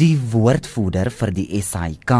Die woordvoerder vir die SAIK,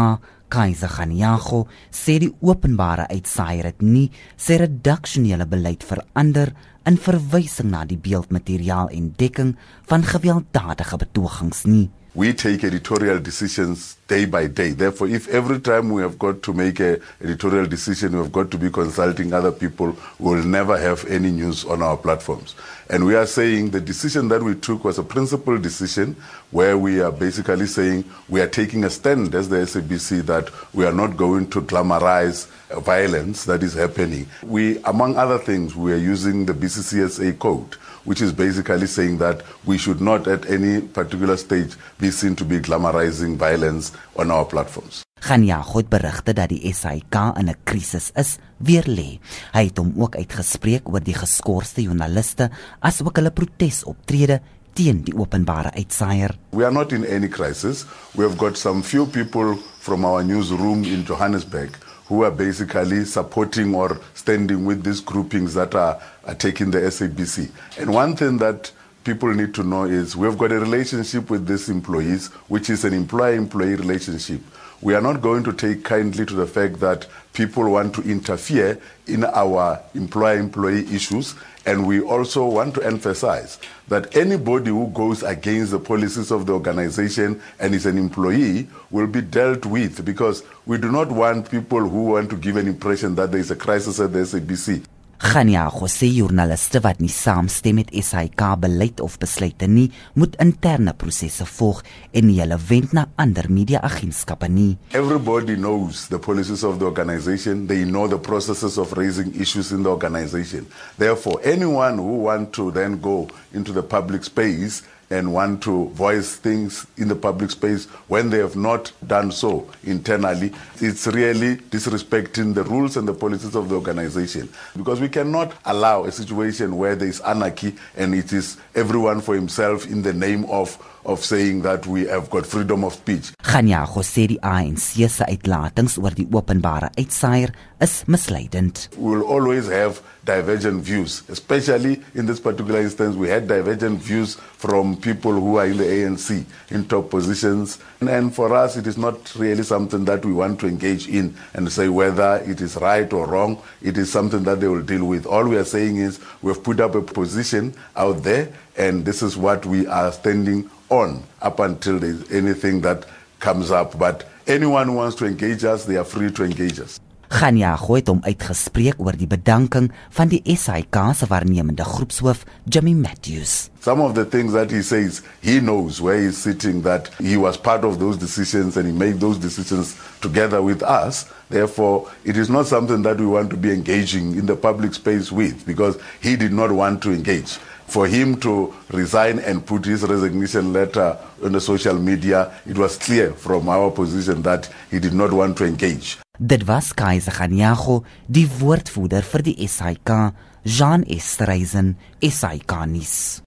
Kaiser Ganiago, sê die openbare uitsaaier het nie sy redaksionele beleid verander in verwysing na die beeldmateriaal en dekking van gewelddadige betogings nie. we take editorial decisions day by day. Therefore, if every time we have got to make a editorial decision, we've got to be consulting other people, we'll never have any news on our platforms. And we are saying the decision that we took was a principled decision where we are basically saying we are taking a stand as the SABC that we are not going to glamorize violence that is happening. We, among other things, we are using the BCCSA code which is basically saying that we should not at any particular stage be seen to be glamorizing violence on our platforms. Ganya het berigte dat die SAK in 'n krisis is, weer lê. Hy het hom ook uitgespreek oor die geskorste joernaliste asook hulle protesoptrede teen die openbare uitsaaier. We are not in any crisis. We have got some few people from our newsroom in Johannesburg who are basically supporting or standing with these groupings that are, are taking the SABC. And one thing that people need to know is we've got a relationship with these employees, which is an employer employee relationship. We are not going to take kindly to the fact that people want to interfere in our employer employee issues. And we also want to emphasize that anybody who goes against the policies of the organization and is an employee will be dealt with because we do not want people who want to give an impression that there is a crisis at the SABC. Gania Jose joernaliste wat nie saamstem met SAK beleid of besluite nie, moet interne prosesse volg en nie hulle wend na ander media-agentskappe nie. Everybody knows the policies of the organization, they know the processes of raising issues in the organization. Therefore, anyone who want to then go into the public space and want to voice things in the public space when they have not done so internally, it's really disrespecting the rules and the policies of the organization. Because we cannot allow a situation where there is anarchy and it is everyone for himself in the name of of saying that we have got freedom of speech. Ganya sê die ANC se uitlatings oor die openbare uitsaaier is misleidend. We will always have divergent views, especially in this particular instance we had divergent views from people who are in the ANC in top positions and, and for us it is not really something that we want to engage in and say whether it is right or wrong. It is something that they will deal with. All we are saying is we've put up a position out there and this is what we are standing on up until there's anything that comes up. But anyone who wants to engage us, they are free to engage us. Ganya het hom uitgespreek oor die bedanking van die SAIK se waarnemende groepshoof Jimmy Matthews. Some of the things that he says, he knows where he's sitting that he was part of those decisions and he made those decisions together with us. Therefore, it is not something that we want to be engaging in the public space with because he did not want to engage. For him to resign and put his resignation letter on the social media, it was clear from our position that he did not want to engage. Dit was Kaiser Ganiago, die woordvoerder vir die SAIK, Jean Estreisen, SAIK nuus.